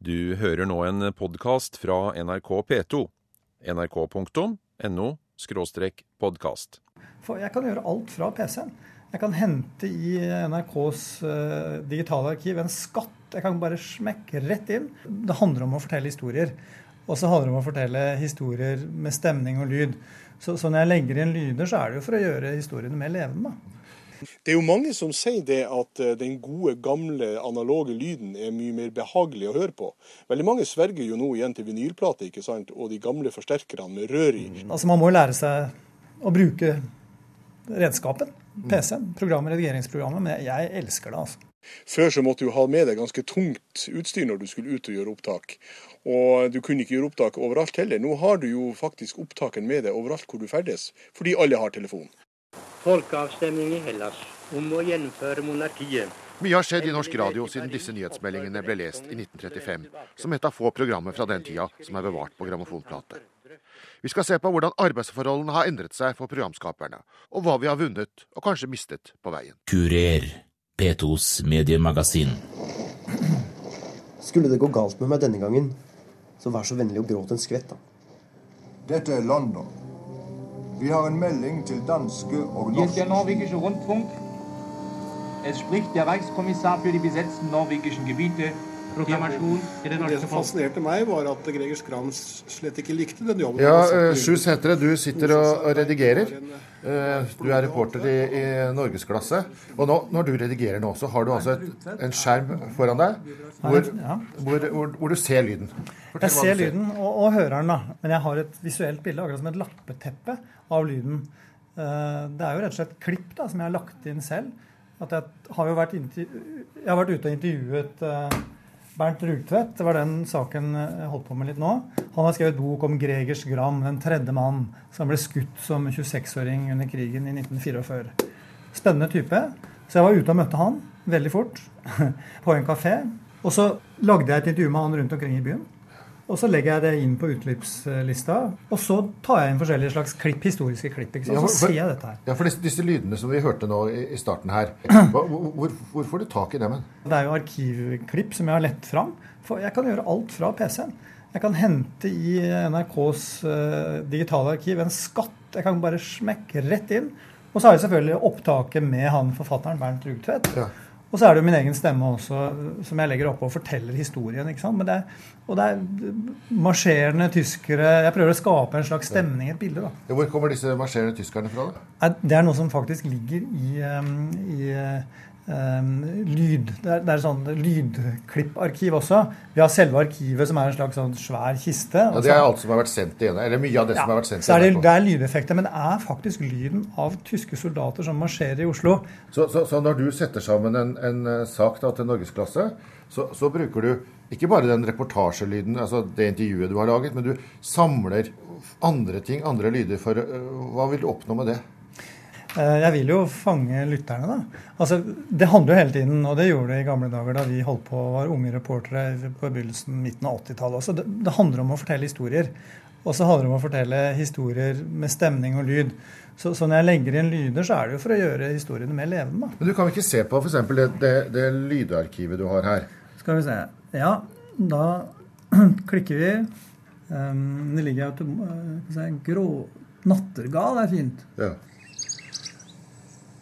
Du hører nå en podkast fra NRK P2. nrk.no podkast. Jeg kan gjøre alt fra PC-en. Jeg kan hente i NRKs uh, digitale arkiv en skatt. Jeg kan bare smekke rett inn. Det handler om å fortelle historier. Og så handler det om å fortelle historier med stemning og lyd. Så, så når jeg legger inn lyder, så er det jo for å gjøre historiene mer levende. Det er jo mange som sier det at eh, den gode, gamle, analoge lyden er mye mer behagelig å høre på. Veldig mange sverger jo nå igjen til vinylplater ikke sant? og de gamle forsterkerne med rør i. Altså Man må jo lære seg å bruke redskapen. PC-en, programmet, redigeringsprogrammet. Men jeg elsker det, altså. Før så måtte du ha med deg ganske tungt utstyr når du skulle ut og gjøre opptak. Og du kunne ikke gjøre opptak overalt heller. Nå har du jo faktisk opptaken med deg overalt hvor du ferdes, fordi alle har telefon. Folkeavstemning i Hellas om å gjennomføre monarkiet. Mye har skjedd i norsk radio siden disse nyhetsmeldingene ble lest i 1935, som et av få programmer fra den tida som er bevart på grammofonplate. Vi skal se på hvordan arbeidsforholdene har endret seg for programskaperne, og hva vi har vunnet og kanskje mistet på veien. Kurer, P2s mediemagasin. Skulle det gå galt med meg denne gangen, så vær så vennlig og gråt en skvett, da. Dette er London. Vi har en melding til danske og norske Hier ist der norwegische Rundfunk. Es spricht der Reichskommissar für die besetzten norwegischen Gebiete. Proklamasjon i det Det som fascinerte meg, var at Greger Skram slett ikke likte den jobben. Ja, eh, Sjus Sætre, du sitter og redigerer. Eh, Du er reporter i, i norgesklasse. Og nå, når du redigerer nå, så har du altså et, en skjerm foran deg hvor, hvor, hvor, hvor du ser lyden. Fortell Jeg ser, ser lyden og, og hører den, da. Men jeg har et visuelt bilde, akkurat som et lappeteppe av lyden. Eh, Det er jo rett og slett klipp da, som jeg har lagt inn selv. At jeg har jo vært, jeg har vært ute og intervjuet Bernt Rugtvedt. Det var den saken jeg holdt på med litt nå. Han har skrevet bok om Gregers Gram, den tredje mann, som ble skutt som 26-åring under krigen i 1944. Spennende type. Så jeg var ute og møtte han veldig fort på en kafé. Og så lagde jeg et intervju med han rundt omkring i byen. Og så legger jeg det inn på utklippslista. Og så tar jeg inn forskjellige slags klipp, historiske klipp. Ikke sant? Ja, Så ser jeg dette her. Ja, for disse, disse lydene som vi hørte nå i, i starten her, hva, hvor, hvor får du tak i dem? Det er jo arkivklipp som jeg har lett fram. For jeg kan gjøre alt fra PC-en. Jeg kan hente i NRKs uh, digitale arkiv en skatt. Jeg kan bare smekke rett inn. Og så har jeg selvfølgelig opptaket med han forfatteren Bernt Rugtvedt. Ja. Og så er det jo min egen stemme også, som jeg legger oppå og forteller historien. ikke sant? Men det er, og det er marsjerende tyskere Jeg prøver å skape en slags stemning, i et bilde. da. Ja, Hvor kommer disse marsjerende tyskerne fra? da? Det er noe som faktisk ligger i, um, i um, lyd. Det er, det er sånn lydklipparkiv også. Vi har selve arkivet, som er en slags sånn svær kiste. Ja, det er alt som har vært sendt igjen, eller mye av det som har vært sendt så er det, det er lydeffekter, men det er faktisk lyden av tyske soldater som marsjerer i Oslo. Så, så, så når du setter sammen en, en eh, sak da, til norgesklasse, så, så bruker du ikke bare den reportasjelyden, altså det intervjuet du har laget, men du samler andre ting, andre lyder. for eh, Hva vil du oppnå med det? Eh, Jeg vil jo fange lytterne, da. Altså, det handler jo hele tiden, og det gjorde det i gamle dager da vi holdt på var unge reportere på begynnelsen, midten av 80-tallet også. Det, det handler om å fortelle historier. Og så handler det om å fortelle historier med stemning og lyd. Så, så når jeg legger inn lyder, så er det jo for å gjøre historiene mer levende. da. Men Du kan vel ikke se på f.eks. Det, det, det lydarkivet du har her. Skal vi se. Ja, da klikker vi. Um, det ligger autom... til skal vi Grå Nattergal er fint. Ja.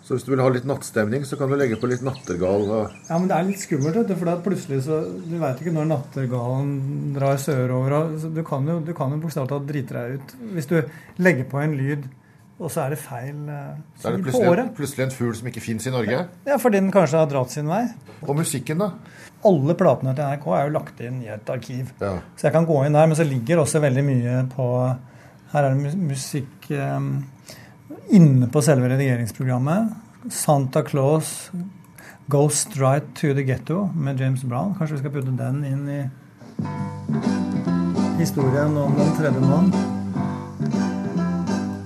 Så hvis du vil ha litt nattstemning, så kan du legge på litt nattergal. Ja, men det er litt skummelt, vet du, for plutselig så Du veit ikke når nattergalen drar sørover. Du kan jo, du kan jo bokstavelig talt drite deg ut hvis du legger på en lyd, og så er det feil eh, Så er det på året. plutselig en fugl som ikke fins i Norge. Ja, fordi den kanskje har dratt sin vei. Og musikken, da? Alle platene til NRK er jo lagt inn i et arkiv. Ja. Så jeg kan gå inn der, men så ligger også veldig mye på Her er det musikk eh, inne på selve redigeringsprogrammet. Santa Claus Goes Right to the Ghetto med James Brown. Kanskje vi skal putte den inn i historien om den tredje mann?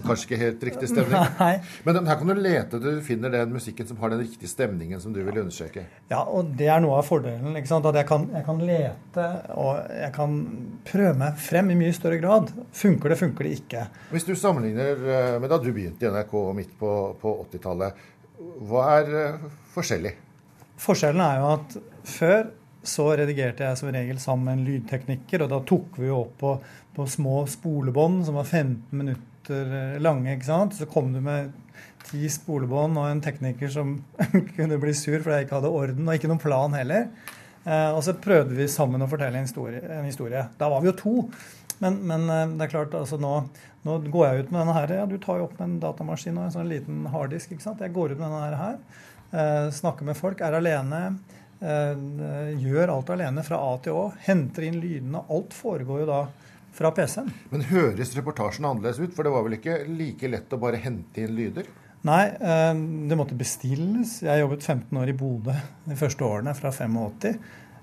Kanskje ikke helt riktig stemning. Nei. Men den- her kan du lete til du finner den musikken som har den riktige stemningen som du vil understreke. Ja, og det er noe av fordelen. ikke sant? At jeg kan, jeg kan lete, og jeg kan prøve meg frem i mye større grad. Funker det, funker det ikke. Hvis du sammenligner eh, med da du begynte i NRK midt på, på 80-tallet, hva er eh, forskjellig? Forskjellen er jo at før så redigerte jeg som regel sammen med en lydtekniker, og da tok vi jo opp på, på små spolebånd som var 15 minutter eh, lange. ikke sant? Så kom du med ti spolebånd og en tekniker som kunne bli sur fordi jeg ikke hadde orden, og ikke noen plan heller. Eh, og så prøvde vi sammen å fortelle en historie. En historie. Da var vi jo to. Men, men eh, det er klart, altså nå, nå, går jeg ut med denne her. Ja, du tar jo opp med en datamaskin og en sånn liten harddisk. ikke sant? Jeg går ut med denne her. Eh, snakker med folk, er alene. Eh, gjør alt alene fra A til Å. Henter inn lydene. Alt foregår jo da fra PC-en. Men høres reportasjen annerledes ut? For det var vel ikke like lett å bare hente inn lyder? Nei, eh, det måtte bestilles. Jeg jobbet 15 år i Bodø de første årene, fra 85.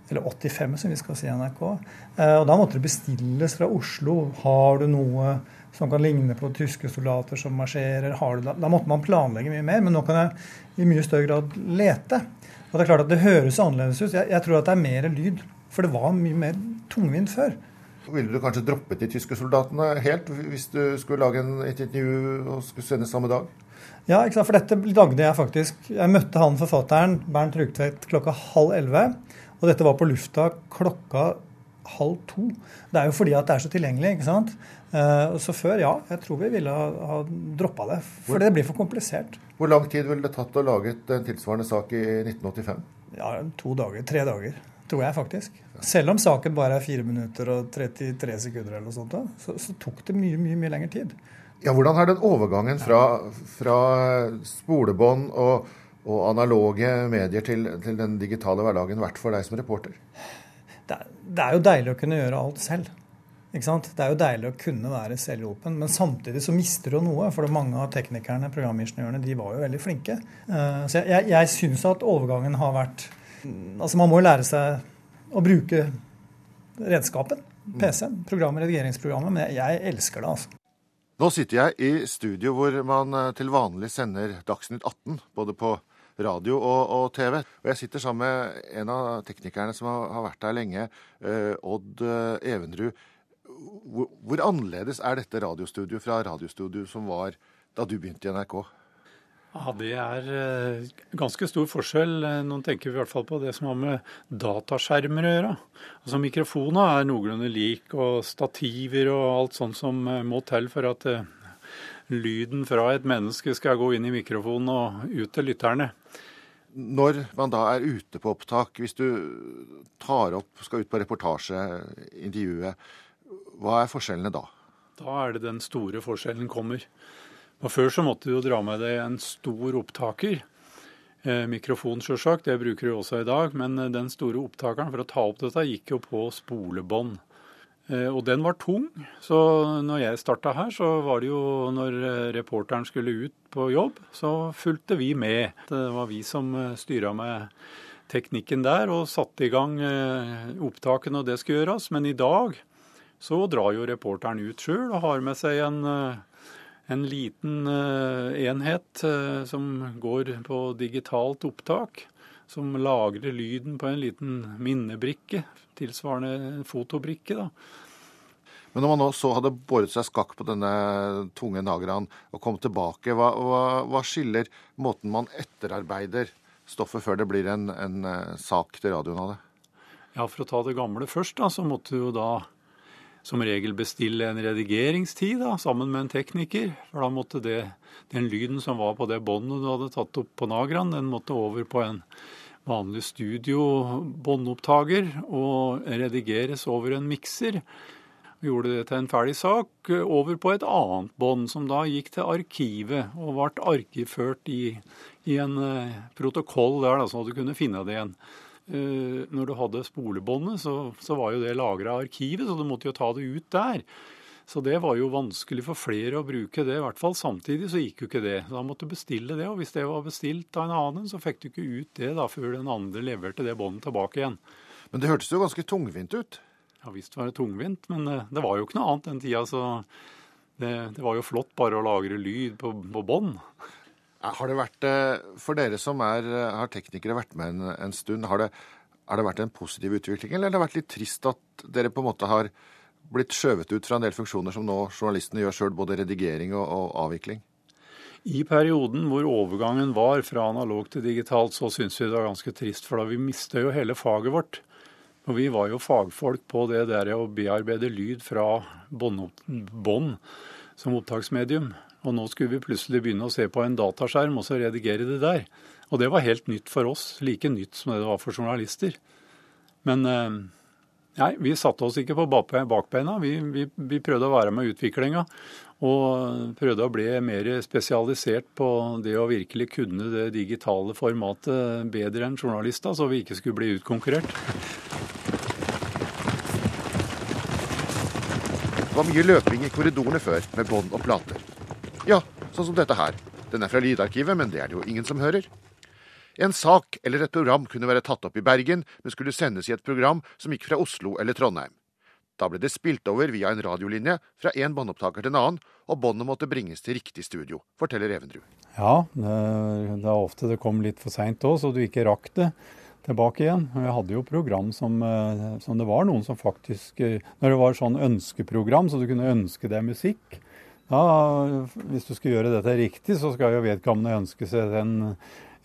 Eller 85, som vi skal si i NRK. Og da måtte det bestilles fra Oslo. Har du noe som kan ligne på tyske soldater som marsjerer? Da måtte man planlegge mye mer. Men nå kan jeg i mye større grad lete. Og det er klart at det høres annerledes ut. Jeg, jeg tror at det er mer lyd. For det var mye mer tungvint før. Ville du kanskje droppet de tyske soldatene helt hvis du skulle lage en, et intervju og skulle sende samme dag? Ja, ikke sant? for dette lagde jeg faktisk. Jeg møtte han forfatteren, Bernt Rugtvedt, klokka halv elleve. Og dette var på lufta klokka halv to. Det er jo fordi at det er så tilgjengelig. ikke sant? Uh, så før, ja. Jeg tror vi ville ha, ha droppa det. For det blir for komplisert. Hvor lang tid ville det tatt å lage en tilsvarende sak i 1985? Ja, To dager. Tre dager, tror jeg faktisk. Selv om saken bare er 4 minutter og 33 sekunder, eller noe sånt, så, så tok det mye, mye, mye lengre tid. Ja, Hvordan har den overgangen fra, fra spolebånd og, og, analoge medier til, til, den digitale hverdagen vært for deg som reporter? Det, det er jo deilig å kunne gjøre alt selv. Det er jo deilig å kunne være selvhjulpen, men samtidig så mister du noe. For mange av teknikerne, programingeniørene, de var jo veldig flinke. Så jeg, jeg, jeg syns at overgangen har vært Altså man må jo lære seg å bruke redskapen. PC-en, programmet, redigeringsprogrammet. Men jeg, elsker det, altså. Nå sitter jeg i studio hvor man eh, til vanlig sender Dagsnytt 18, både på radio og, og, TV. Og jeg sitter sammen med en av teknikerne som har, har vært der lenge, uh, Odd Evenrud hvor, hvor, annerledes er dette radiostudioet fra radiostudioet som var da du begynte i NRK? Ja, Det er eh, ganske stor forskjell. Noen Nå tenker vi i hvert fall på det som har med dataskjermer å gjøre. Altså Mikrofoner er noenlunde lik, og stativer og alt sånt som eh, må til for at lyden fra et menneske skal gå inn i mikrofonen og ut til lytterne. Når man da er ute på opptak, hvis du tar opp, skal ut på reportasje, intervjuet, hva er forskjellene da? Da er det den store forskjellen kommer. Og Før så måtte du jo dra med deg en stor opptaker. Eh, mikrofon, sjølsagt, det bruker du også i dag. Men eh, den store opptakeren for å ta opp dette gikk jo på spolebånd. Eh, og den var tung. Så når jeg starta her, så var det jo når reporteren skulle ut på jobb, så fulgte vi med. Det var vi som styra med teknikken der og satte i gang opptakene og det skulle gjøres. Men i dag så drar jo reporteren ut sjøl og har med seg en, en liten eh, enhet eh, som går på digitalt opptak. Som lagrer lyden på en liten minnebrikke, tilsvarende en fotobrikke. da. Men når man nå så hadde båret seg skakk på denne tunge Nagraen og kom tilbake, hva, hva, hva, skiller måten man etterarbeider stoffet før det blir en, en sak til radioen av det? Ja, For å ta det gamle først, da, så måtte du jo da som regel bestille en redigeringstid da, sammen med en tekniker. For da måtte det, den lyden som var på det båndet du hadde tatt opp på Nagran, den måtte over på en vanlig studiobåndopptaker og redigeres over en mikser. Gjorde det til en ferdig sak over på et annet bånd, som da gikk til arkivet og ble arkivført i, i en eh, protokoll der, da, så du kunne finne det igjen. Eh, når du hadde spolebåndet, så, så, var jo det lagra arkivet, så du måtte jo ta det ut der. Så det var jo vanskelig for flere å bruke det. I hvert fall samtidig så gikk jo ikke det. Da måtte du bestille det, og hvis det var bestilt av en annen, så fikk du ikke ut det da før den andre leverte det båndet tilbake igjen. Men det hørtes jo ganske tungvint ut? Ja visst var det tungvint, men eh, det var jo ikke noe annet den tida, så det, det var jo flott bare å lagre lyd på, på bånd. Har det vært, eh, For dere som er, eh, har teknikere vært med en, en stund, har det, har det, vært en positiv utvikling, eller har det vært litt trist at dere på en måte har blitt skjøvet ut fra en del funksjoner som nå journalistene gjør sjøl, både redigering og, og, avvikling? I perioden hvor overgangen var fra analog til digitalt, så syns vi det var ganske trist, for da vi mista jo hele faget vårt. Og vi var jo fagfolk på det der å bearbeide lyd fra bånd som opptaksmedium. Og nå skulle vi plutselig begynne å se på en dataskjerm og så redigere det der. Og det var helt nytt for oss, like nytt som det var for journalister. Men eh, nei, vi satte oss ikke på bakbeina. Vi, vi, vi prøvde å være med i utviklinga. Og prøvde å bli mer spesialisert på det å virkelig kunne det digitale formatet bedre enn journalister, så vi ikke skulle bli utkonkurrert. Det var mye løping i korridorene før, med bånd og plater. Ja, sånn som dette her. Den er fra Lydarkivet, men det er det jo ingen som hører. En sak eller et program kunne være tatt opp i Bergen, men skulle sendes i et program som gikk fra Oslo eller Trondheim. Da ble det spilt over via en radiolinje fra en båndopptaker til en annen, og båndet måtte bringes til riktig studio, forteller Evenrud. Ja, det, er ofte det kom litt for seint òg, så du ikke rakk det tilbake igjen. Vi hadde jo program som, eh, som, det var noen som faktisk eh, Når det var sånn ønskeprogram, så du kunne ønske deg musikk. Da, hvis du skulle gjøre dette riktig, så skal jo vedkommende ønske seg den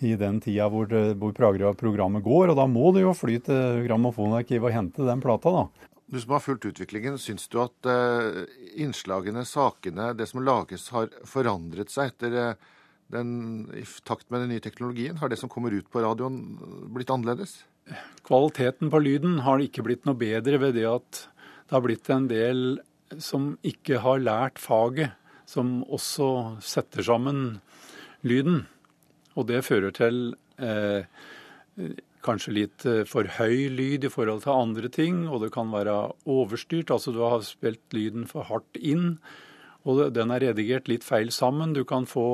i den tida hvor, hvor programmet går, og da må du jo fly til grammofonarkivet og hente den plata, da. Du som har fulgt utviklingen, syns du at uh, innslagene, sakene, det som lages, har forandret seg etter uh, den, i takt med den nye teknologien? Har det som kommer ut på radioen, blitt annerledes? Kvaliteten på lyden har ikke blitt noe bedre ved det at det har blitt en del som ikke har lært faget, som også setter sammen lyden. Og det fører til eh, kanskje litt eh, for høy lyd i forhold til andre ting, og det kan være overstyrt. Altså du har spilt lyden for hardt inn, og den er redigert litt feil sammen. Du kan få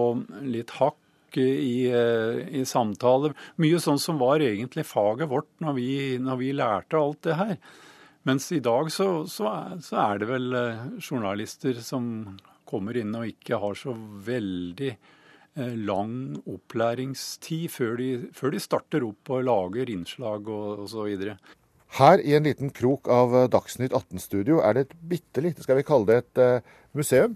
litt hakk i, eh, i samtaler. Mye sånn som var egentlig faget vårt når vi, når vi lærte alt det her. Mens i dag så, så, er, så er det vel eh, journalister som kommer inn og ikke har så veldig Eh, lang opplæringstid før de, før de starter opp og lager innslag og osv. Her i en liten krok av eh, Dagsnytt 18-studio er det et bitte lite, skal vi kalle det et museum?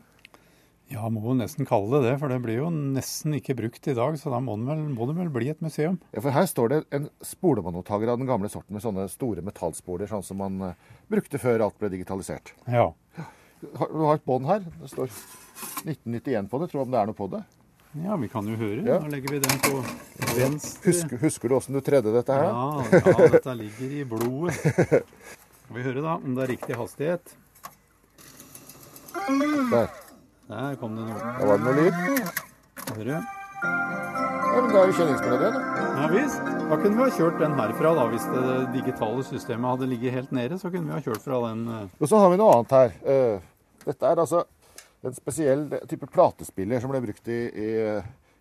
Ja, må jo nesten kalle det det, for det blir jo nesten ikke brukt i dag. Så da må vel, må det vel bli et museum. Ja, For her står det en spolebåndopptaker av den gamle sorten med sånne store metallspoler, sånn som man uh, brukte før alt ble digitalisert. Ja. Du har et bånd her. Det står 1991 på det. Tror du om det er noe på det? Ja, vi kan jo høre. Ja. Da legger vi den på venstre. Husker, husker du åssen du tredde dette her? Ja, ja, dette ligger i blodet. Skal vi høre da om det er riktig hastighet. Der. Der kom det noe. Da var det noe lyd. Høre. Ja, men da er jo kjenningsmelodi, da. Ja visst. Da kunne vi ha kjørt den herfra, da. Hvis det digitale systemet hadde ligget helt nede, så kunne vi ha kjørt fra den. Eh. Og så har vi noe annet her. Eh, dette er altså en spesiell type platespiller som ble brukt i, i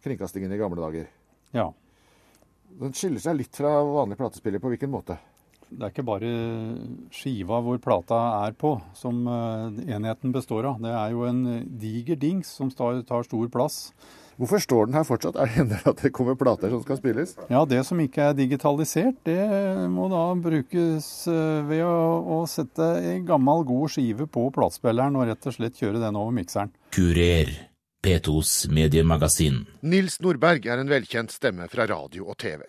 kringkastingen i gamle dager. Ja. Den skiller seg litt fra vanlig platespiller. På hvilken måte? Det er ikke bare skiva hvor plata er på som eh, enheten består av. Det er jo en diger dings som tar stor plass. Hvorfor står den her fortsatt? Er det hender at det kommer plater som skal spilles? Ja, Det som ikke er digitalisert, det må da brukes eh, ved å, å sette en gammel, god skive på platespilleren og rett og slett kjøre den over mikseren. Kurer. P2s mediemagasin. Nils Nordberg er en velkjent stemme fra radio og TV.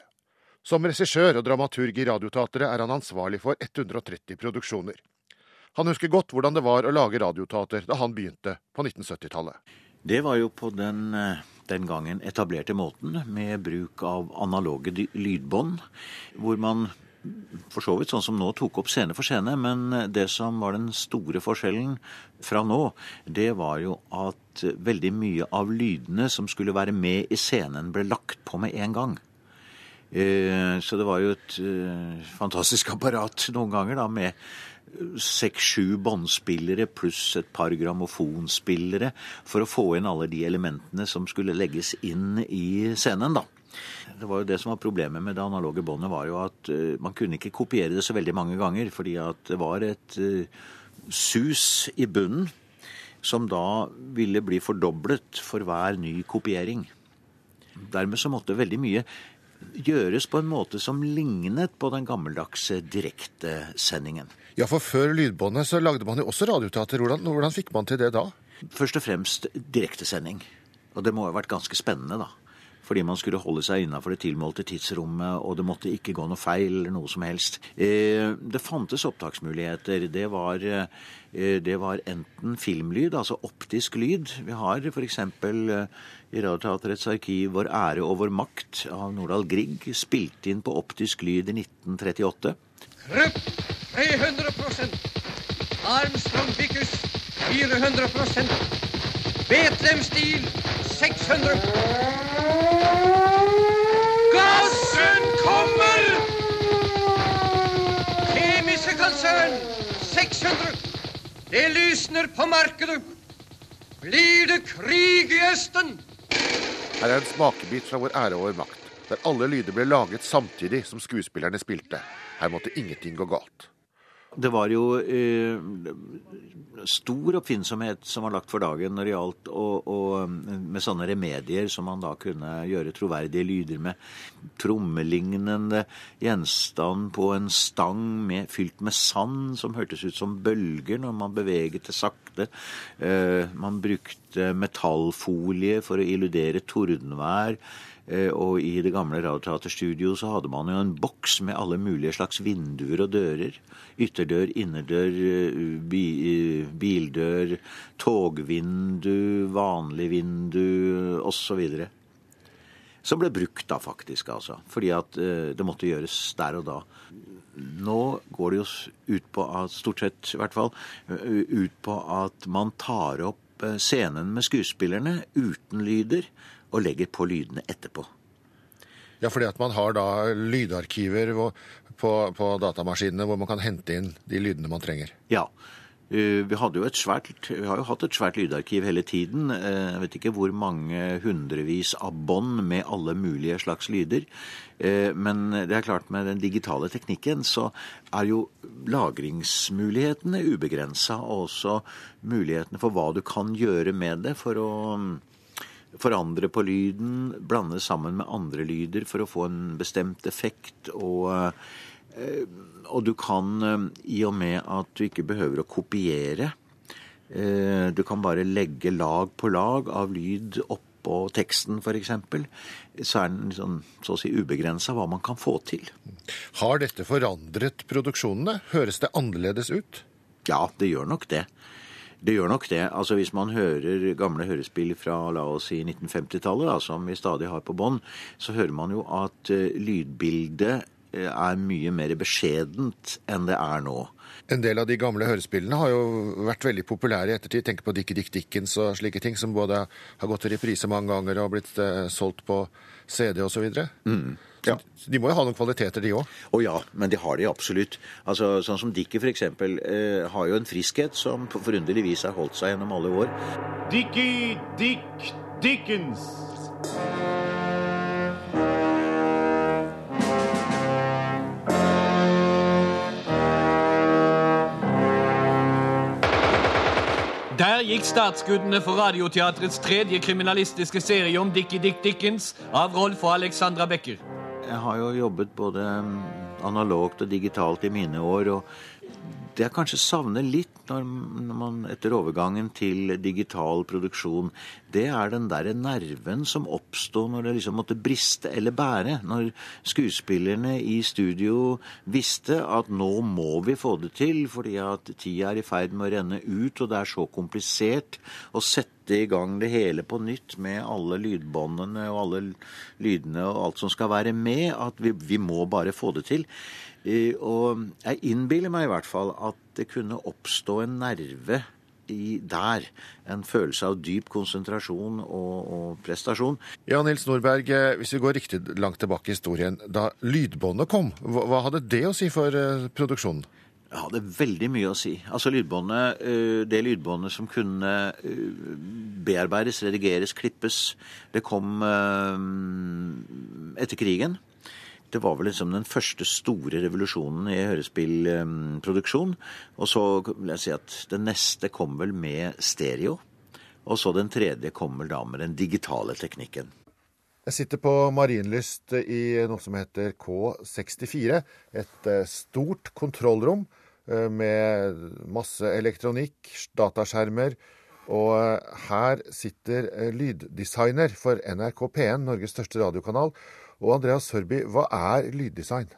Som regissør og dramaturg i Radioteatret er han ansvarlig for 130 produksjoner. Han husker godt hvordan det var å lage radioteater da han begynte på 1970-tallet. Det var jo på den eh, den gangen etablerte måten med bruk av analoge lydbånd, hvor man for så vidt sånn som nå tok opp scene for scene, men det som var den store forskjellen fra nå, det var jo at veldig mye av lydene som skulle være med i scenen, ble lagt på med en gang. Eh, så det var jo et eh, fantastisk apparat noen ganger da, med seks-sju båndspillere pluss et par grammofonspillere for å få inn alle de elementene som skulle legges inn i scenen, da. Det var jo det som var Problemet med det analoge båndet var jo at uh, man kunne ikke kopiere det så veldig mange ganger, fordi at det var et sus i bunnen som da ville bli fordoblet for hver ny kopiering. Dermed så måtte veldig mye gjøres på en måte som lignet på den gammeldagse direktesendingen. Ja, for før lydbåndet så lagde man jo også radioteater. Hvordan, hvordan fikk man til det da? Først og fremst direktesending. Og det må ha vært ganske spennende, da. Fordi man skulle holde seg innafor det tilmålte tidsrommet, og det måtte ikke gå noe feil eller noe som helst. Eh, det fantes opptaksmuligheter. Det var, eh, det var enten filmlyd, altså optisk lyd. Vi har f.eks. i Radioteaterets arkiv 'Vår ære og vår makt' av Nordahl Grieg, spilt inn på optisk lyd i 1938. Rupp 300 Armstrong Bickus 400 Betlehem Stil 600 Gassen kommer! Kjemiske konsern 600 Det lysner på markedet. Blir det krig i Østen? Her er en smakebit fra Vår ære over makt, der alle lyder ble laget samtidig som skuespillerne spilte. Her måtte ingenting gå galt. Det var jo eh, stor oppfinnsomhet som var lagt for dagen når det gjaldt å, å, med sånne remedier som man da kunne gjøre troverdige lyder med. Trommelignende gjenstand på en stang med, fylt med sand som hørtes ut som bølger når man beveget det sakte. Eh, man brukte metallfolie for å illudere tordenvær. Eh, og i det gamle radioteaterstudioet så hadde man jo en boks med alle mulige slags vinduer og dører. Ytterdør, innerdør, eh, eh, bildør, togvindu, vanlig vindu osv. Som ble brukt da, faktisk, altså. Fordi at det måtte gjøres der og da. Nå går det jo ut på at, stort sett i hvert fall, ut på at man tar opp scenen med skuespillerne uten lyder og legger på lydene etterpå. Ja, fordi at man har da lydarkiver på, på datamaskinene hvor man kan hente inn de lydene man trenger? Ja. Eh, vi, jo svært, vi, har jo hatt et svært lydarkiv hele tiden. Eh, jeg vet ikke hvor mange hundrevis av bånd med alle mulige slags lyder. Eh, men det er klart med den digitale teknikken så er jo lagringsmulighetene ubegrensa. Og også mulighetene for hva du kan gjøre med det for å forandre på lyden, blande sammen med andre lyder for å få en bestemt effekt. Og, eh, og du kan, eh, i og med at du ikke behøver å kopiere eh, Du kan bare legge lag på lag av lyd oppå teksten, f.eks. Så er den sånn, så å si ubegrensa hva man kan få til. Har dette forandret produksjonene? Høres det annerledes ut? Ja, det gjør nok det. Det gjør nok det. Altså Hvis man hører gamle hørespill fra la oss si 1950-tallet, som vi stadig har på bånd, så hører man jo at uh, lydbildet uh, er mye mer beskjedent enn det er nå. En del av de gamle hørespillene har jo vært veldig populære i ettertid. Tenk på Dickie Dick Dickens og slike ting, som både har gått i reprise mange ganger og blitt uh, solgt på CD osv. Mm. Ja. De må jo ha noen kvaliteter, de òg? Å ja, men de har de absolutt. Altså, Sånn som Dickie f.eks. Eh, har jo en friskhet som på forunderlig vis har holdt seg gjennom alle år. Dickie Dick Dickens. Der gikk startskuddene for Radioteatrets tredje kriminalistiske serie om Dickie Dick Dickens av Rolf og Alexandra Becker. Jeg har jo jobbet både mm, analogt og digitalt i mine år. og det jeg kanskje savner litt når man etter overgangen til digital produksjon, det er den derre nerven som oppsto når det liksom måtte briste eller bære. Når skuespillerne i studio visste at nå må vi få det til, fordi at tida er i ferd med å renne ut, og det er så komplisert å sette i gang det hele på nytt med alle lydbåndene og alle lydene og alt som skal være med, at vi, vi må bare få det til. Eh, og jeg innbiller meg i hvert fall at det kunne oppstå en nerve i der. En følelse av dyp konsentrasjon og, og, prestasjon. Ja, Nils Nordberg, eh, hvis vi går riktig langt tilbake i historien. Da lydbåndet kom, hva hadde det å si for uh, produksjonen? Det hadde veldig mye å si. Altså lydbåndet, eh, Det lydbåndet som kunne eh, bearbeides, redigeres, klippes, det kom eh, etter krigen. Det var vel liksom den første store revolusjonen i hørespillproduksjon. Og så vil jeg si at den neste kom vel med stereo. Og så den tredje kom vel da med den digitale teknikken. Jeg sitter på Marienlyst i noe som heter K64. Et stort kontrollrom Eh, med masse elektronikk, dataskjermer, Og eh, her sitter eh, lyddesigner for NRK P1, Norges største radiokanal. Og Andreas Sørby, hva er lyddesign?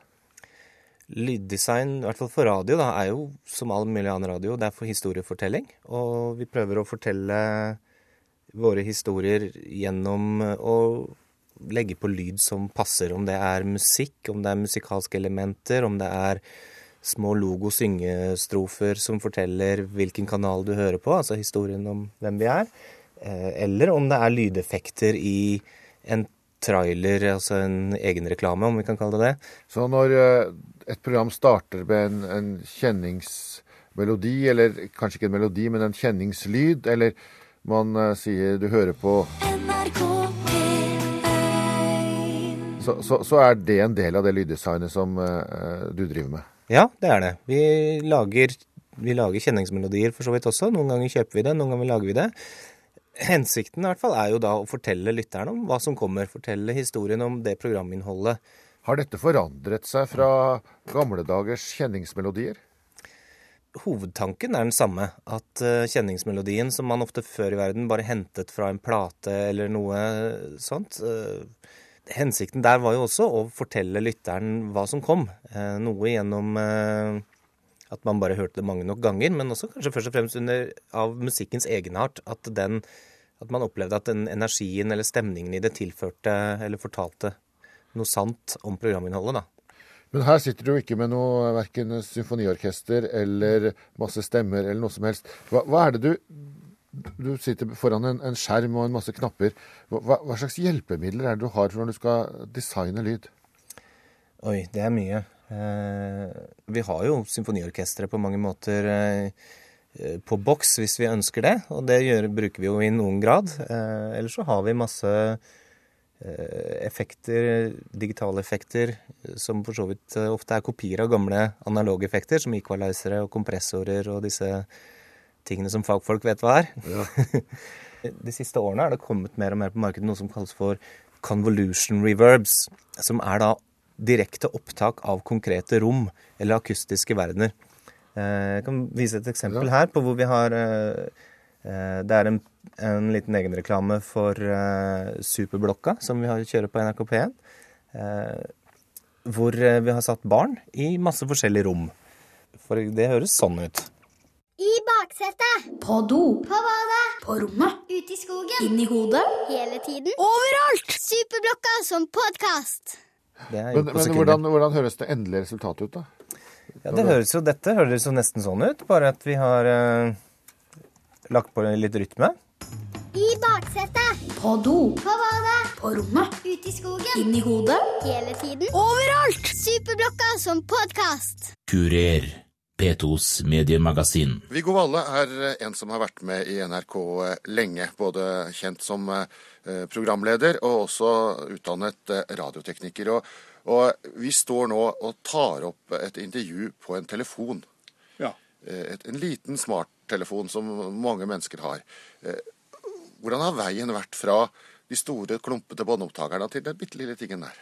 Lyddesign, i hvert fall for radio, da, er jo som all mulig annen radio, det er for historiefortelling. Og vi prøver å fortelle våre historier gjennom å legge på lyd som passer. Om det er musikk, om det er musikalske elementer, om det er små logo-syngestrofer som forteller hvilken kanal du hører på, altså historien om hvem vi er. Eh, eller om det er lydeffekter i en trailer, altså en egenreklame, om vi kan kalle det det. Så når eh, et program starter med en, en kjenningsmelodi, eller kanskje ikke en melodi, men en kjenningslyd, eller man uh, sier du hører på så, så, så, er det en del av det lyddesignet som uh, du driver med? Ja, det er det. Vi lager, vi lager kjenningsmelodier for så vidt også. Noen ganger kjøper vi det, noen ganger lager vi det. Hensikten i hvert fall er jo da å fortelle lytteren om hva som kommer. Fortelle historien om det programinnholdet. Har dette forandret seg fra gamle dagers kjenningsmelodier? Hovedtanken er den samme. At uh, kjenningsmelodien, som man ofte før i verden bare hentet fra en plate eller noe sånt uh, Hensikten der var jo også å fortelle lytteren hva som kom. Uh, noe gjennom at man bare hørte det mange nok ganger, men også kanskje først og fremst under, av musikkens egenart. At, den, at man opplevde at den energien eller stemningen i det tilførte eller fortalte noe sant om programinnholdet, da. Men her sitter du ikke med noe verken symfoniorkester eller masse stemmer eller noe som helst. Hva, hva er det du Du sitter foran en, en, skjerm og en masse knapper. Hva, hva, slags hjelpemidler er det du har når du skal designe lyd? Oi, det er mye. Eh, vi har jo symfoniorkestre på mange måter eh, på boks hvis vi ønsker det, og det gjør, bruker vi jo i noen grad. Eh, ellers så har vi masse Eh, effekter, digitale effekter, som for så vidt eh, ofte er kopier av gamle analoge effekter, som equalizere og kompressorer og disse tingene som fagfolk vet hva er. Ja. De siste årene er det kommet mer og mer på markedet noe som kalles for convolution reverbs, som er da direkte opptak av konkrete rom eller akustiske verdener. Eh, jeg kan vise et eksempel her på hvor vi har Det er en en liten egenreklame for Superblokka, som vi har kjører på NRK P1. Uh, hvor vi har satt barn i masse forskjellige rom. For det høres sånn ut. I baksetet. På do. På badet. På rommet. Ute i skogen. Inni hodet. Hele tiden. Overalt! Superblokka som podkast. Men, men hvordan, hvordan, høres det endelige resultatet ut, da? Ja, det høres jo, Dette høres jo nesten sånn ut, bare at vi har lagt på litt rytme. I baksetet. På do. På badet. På rommet. Ute i skogen. Inni hodet. Hele tiden. Overalt! Superblokka som podkast. Kurer. P2s mediemagasin. Viggo Valle er en som har vært med i NRK lenge. Både kjent som eh, programleder og også utdannet eh, radiotekniker. Og, og vi står nå og tar opp et intervju på en telefon. Ja. Eh, et, en liten smarttelefon som mange mennesker har. Hvordan har veien vært fra de store, klumpete båndopptakerne til den bitte lille tingen der?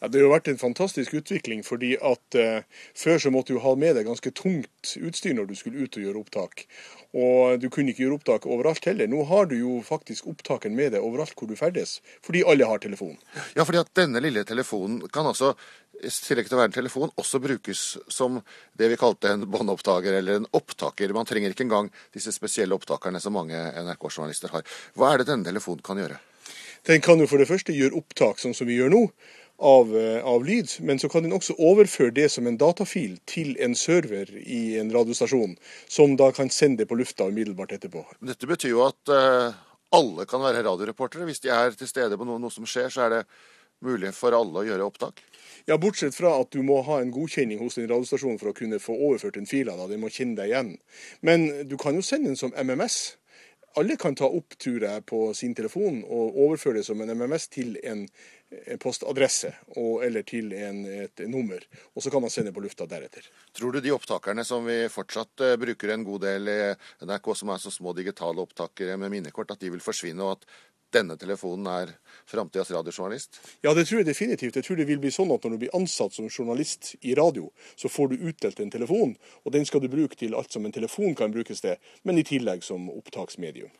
Ja, Det har jo vært en fantastisk utvikling, fordi at eh, før så måtte du ha med deg ganske tungt utstyr når du skulle ut og gjøre opptak. Og du kunne ikke gjøre opptak overalt heller. Nå har du jo faktisk opptaken med deg overalt hvor du ferdes, fordi alle har telefon. Ja, fordi at denne lille telefonen kan altså, i tillegg til å være en telefon, også brukes som det vi kalte en båndopptaker eller en opptaker. Man trenger ikke engang disse spesielle opptakerne som mange NRK-journalister har. Hva er det denne telefonen kan gjøre? Den kan jo for det første gjøre opptak sånn som vi gjør nå av, eh, av, lyd, men så kan den også overføre det som en datafil til en server i en radiostasjon, som da kan sende det på lufta umiddelbart etterpå. Dette betyr jo at uh, alle kan være radioreportere. Hvis de er til stede på noe, noe som skjer, så er det mulig for alle å gjøre opptak? Ja, Bortsett fra at du må ha en godkjenning hos din radiostasjon for å kunne få overført den fila. da, Den må kjenne deg igjen. Men du kan jo sende den som MMS alle kan ta opp, tror jeg, på sin telefon og overføre det som en MMS til en postadresse og, eller til en, et nummer, og så kan man sende på lufta deretter. Tror du de opptakerne som vi fortsatt uh, bruker en god del i NRK, som er så små digitale opptakere med minnekort, at de vil forsvinne, og at denne telefonen er framtidas radiojournalist? Ja, det tror jeg definitivt. Jeg tror det vil bli sånn at når du blir ansatt som journalist i radio, så får du utdelt en telefon, og den skal du bruke til alt som en telefon kan brukes til, men i tillegg som opptaksmedium.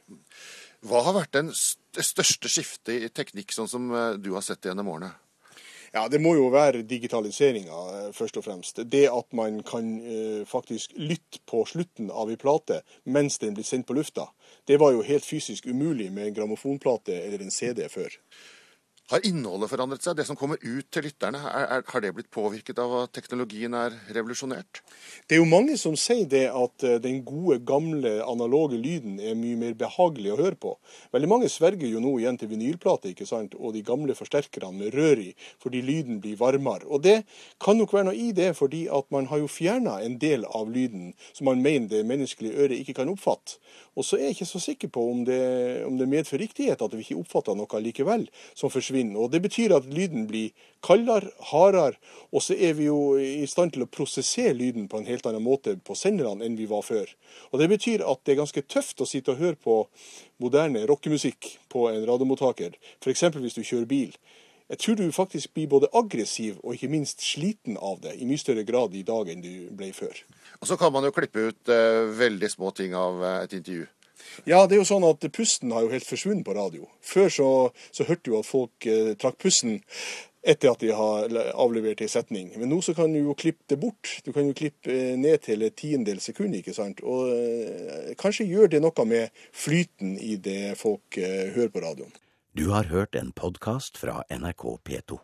Hva har vært den største skiftet i teknikk, sånn som eh, du har sett gjennom årene? Ja, Det må jo være digitaliseringa, eh, først og fremst. Det at man kan eh, faktisk lytte på slutten av ei plate mens den blir sendt på lufta. Det var jo helt fysisk umulig med en grammofonplate eller en CD før. Har innholdet forandret seg? Det som kommer ut til lytterne, er, er, har det blitt påvirket av at teknologien er revolusjonert? Det er jo mange som sier det at eh, den gode, gamle, analoge lyden er mye mer behagelig å høre på. Veldig mange sverger jo nå igjen til vinylplate ikke sant? og de gamle forsterkerne med rør i, fordi lyden blir varmere. Og det kan nok være noe i det, fordi at man har jo fjerna en del av lyden som man mener det menneskelige øret ikke kan oppfatte. Og så er jeg ikke så sikker på om det, om det medfører riktighet at vi ikke oppfatter noe likevel som forsvinner. Og Det betyr at lyden blir kaldere, hardere, og så er vi jo i stand til å prosessere lyden på en helt annen måte på senderne enn vi var før. Og Det betyr at det er ganske tøft å sitte og høre på moderne rockemusikk på en radiomottaker, f.eks. hvis du kjører bil. Jeg tror du faktisk blir både aggressiv og ikke minst sliten av det, i mye større grad i dag enn du ble før. Og så kan man jo klippe ut uh, veldig små ting av uh, et intervju. Ja, det er jo sånn at pusten har jo helt forsvunnet på radio. Før så, så hørte du at folk eh, trakk pusten etter at de har avlevert ei setning. Men nå så kan du jo klippe det bort. Du kan jo klippe ned til et tiendedel sekund, ikke sant. Og eh, kanskje gjør det noe med flyten i det folk eh, hører på radioen. Du har hørt en podkast fra NRK P2.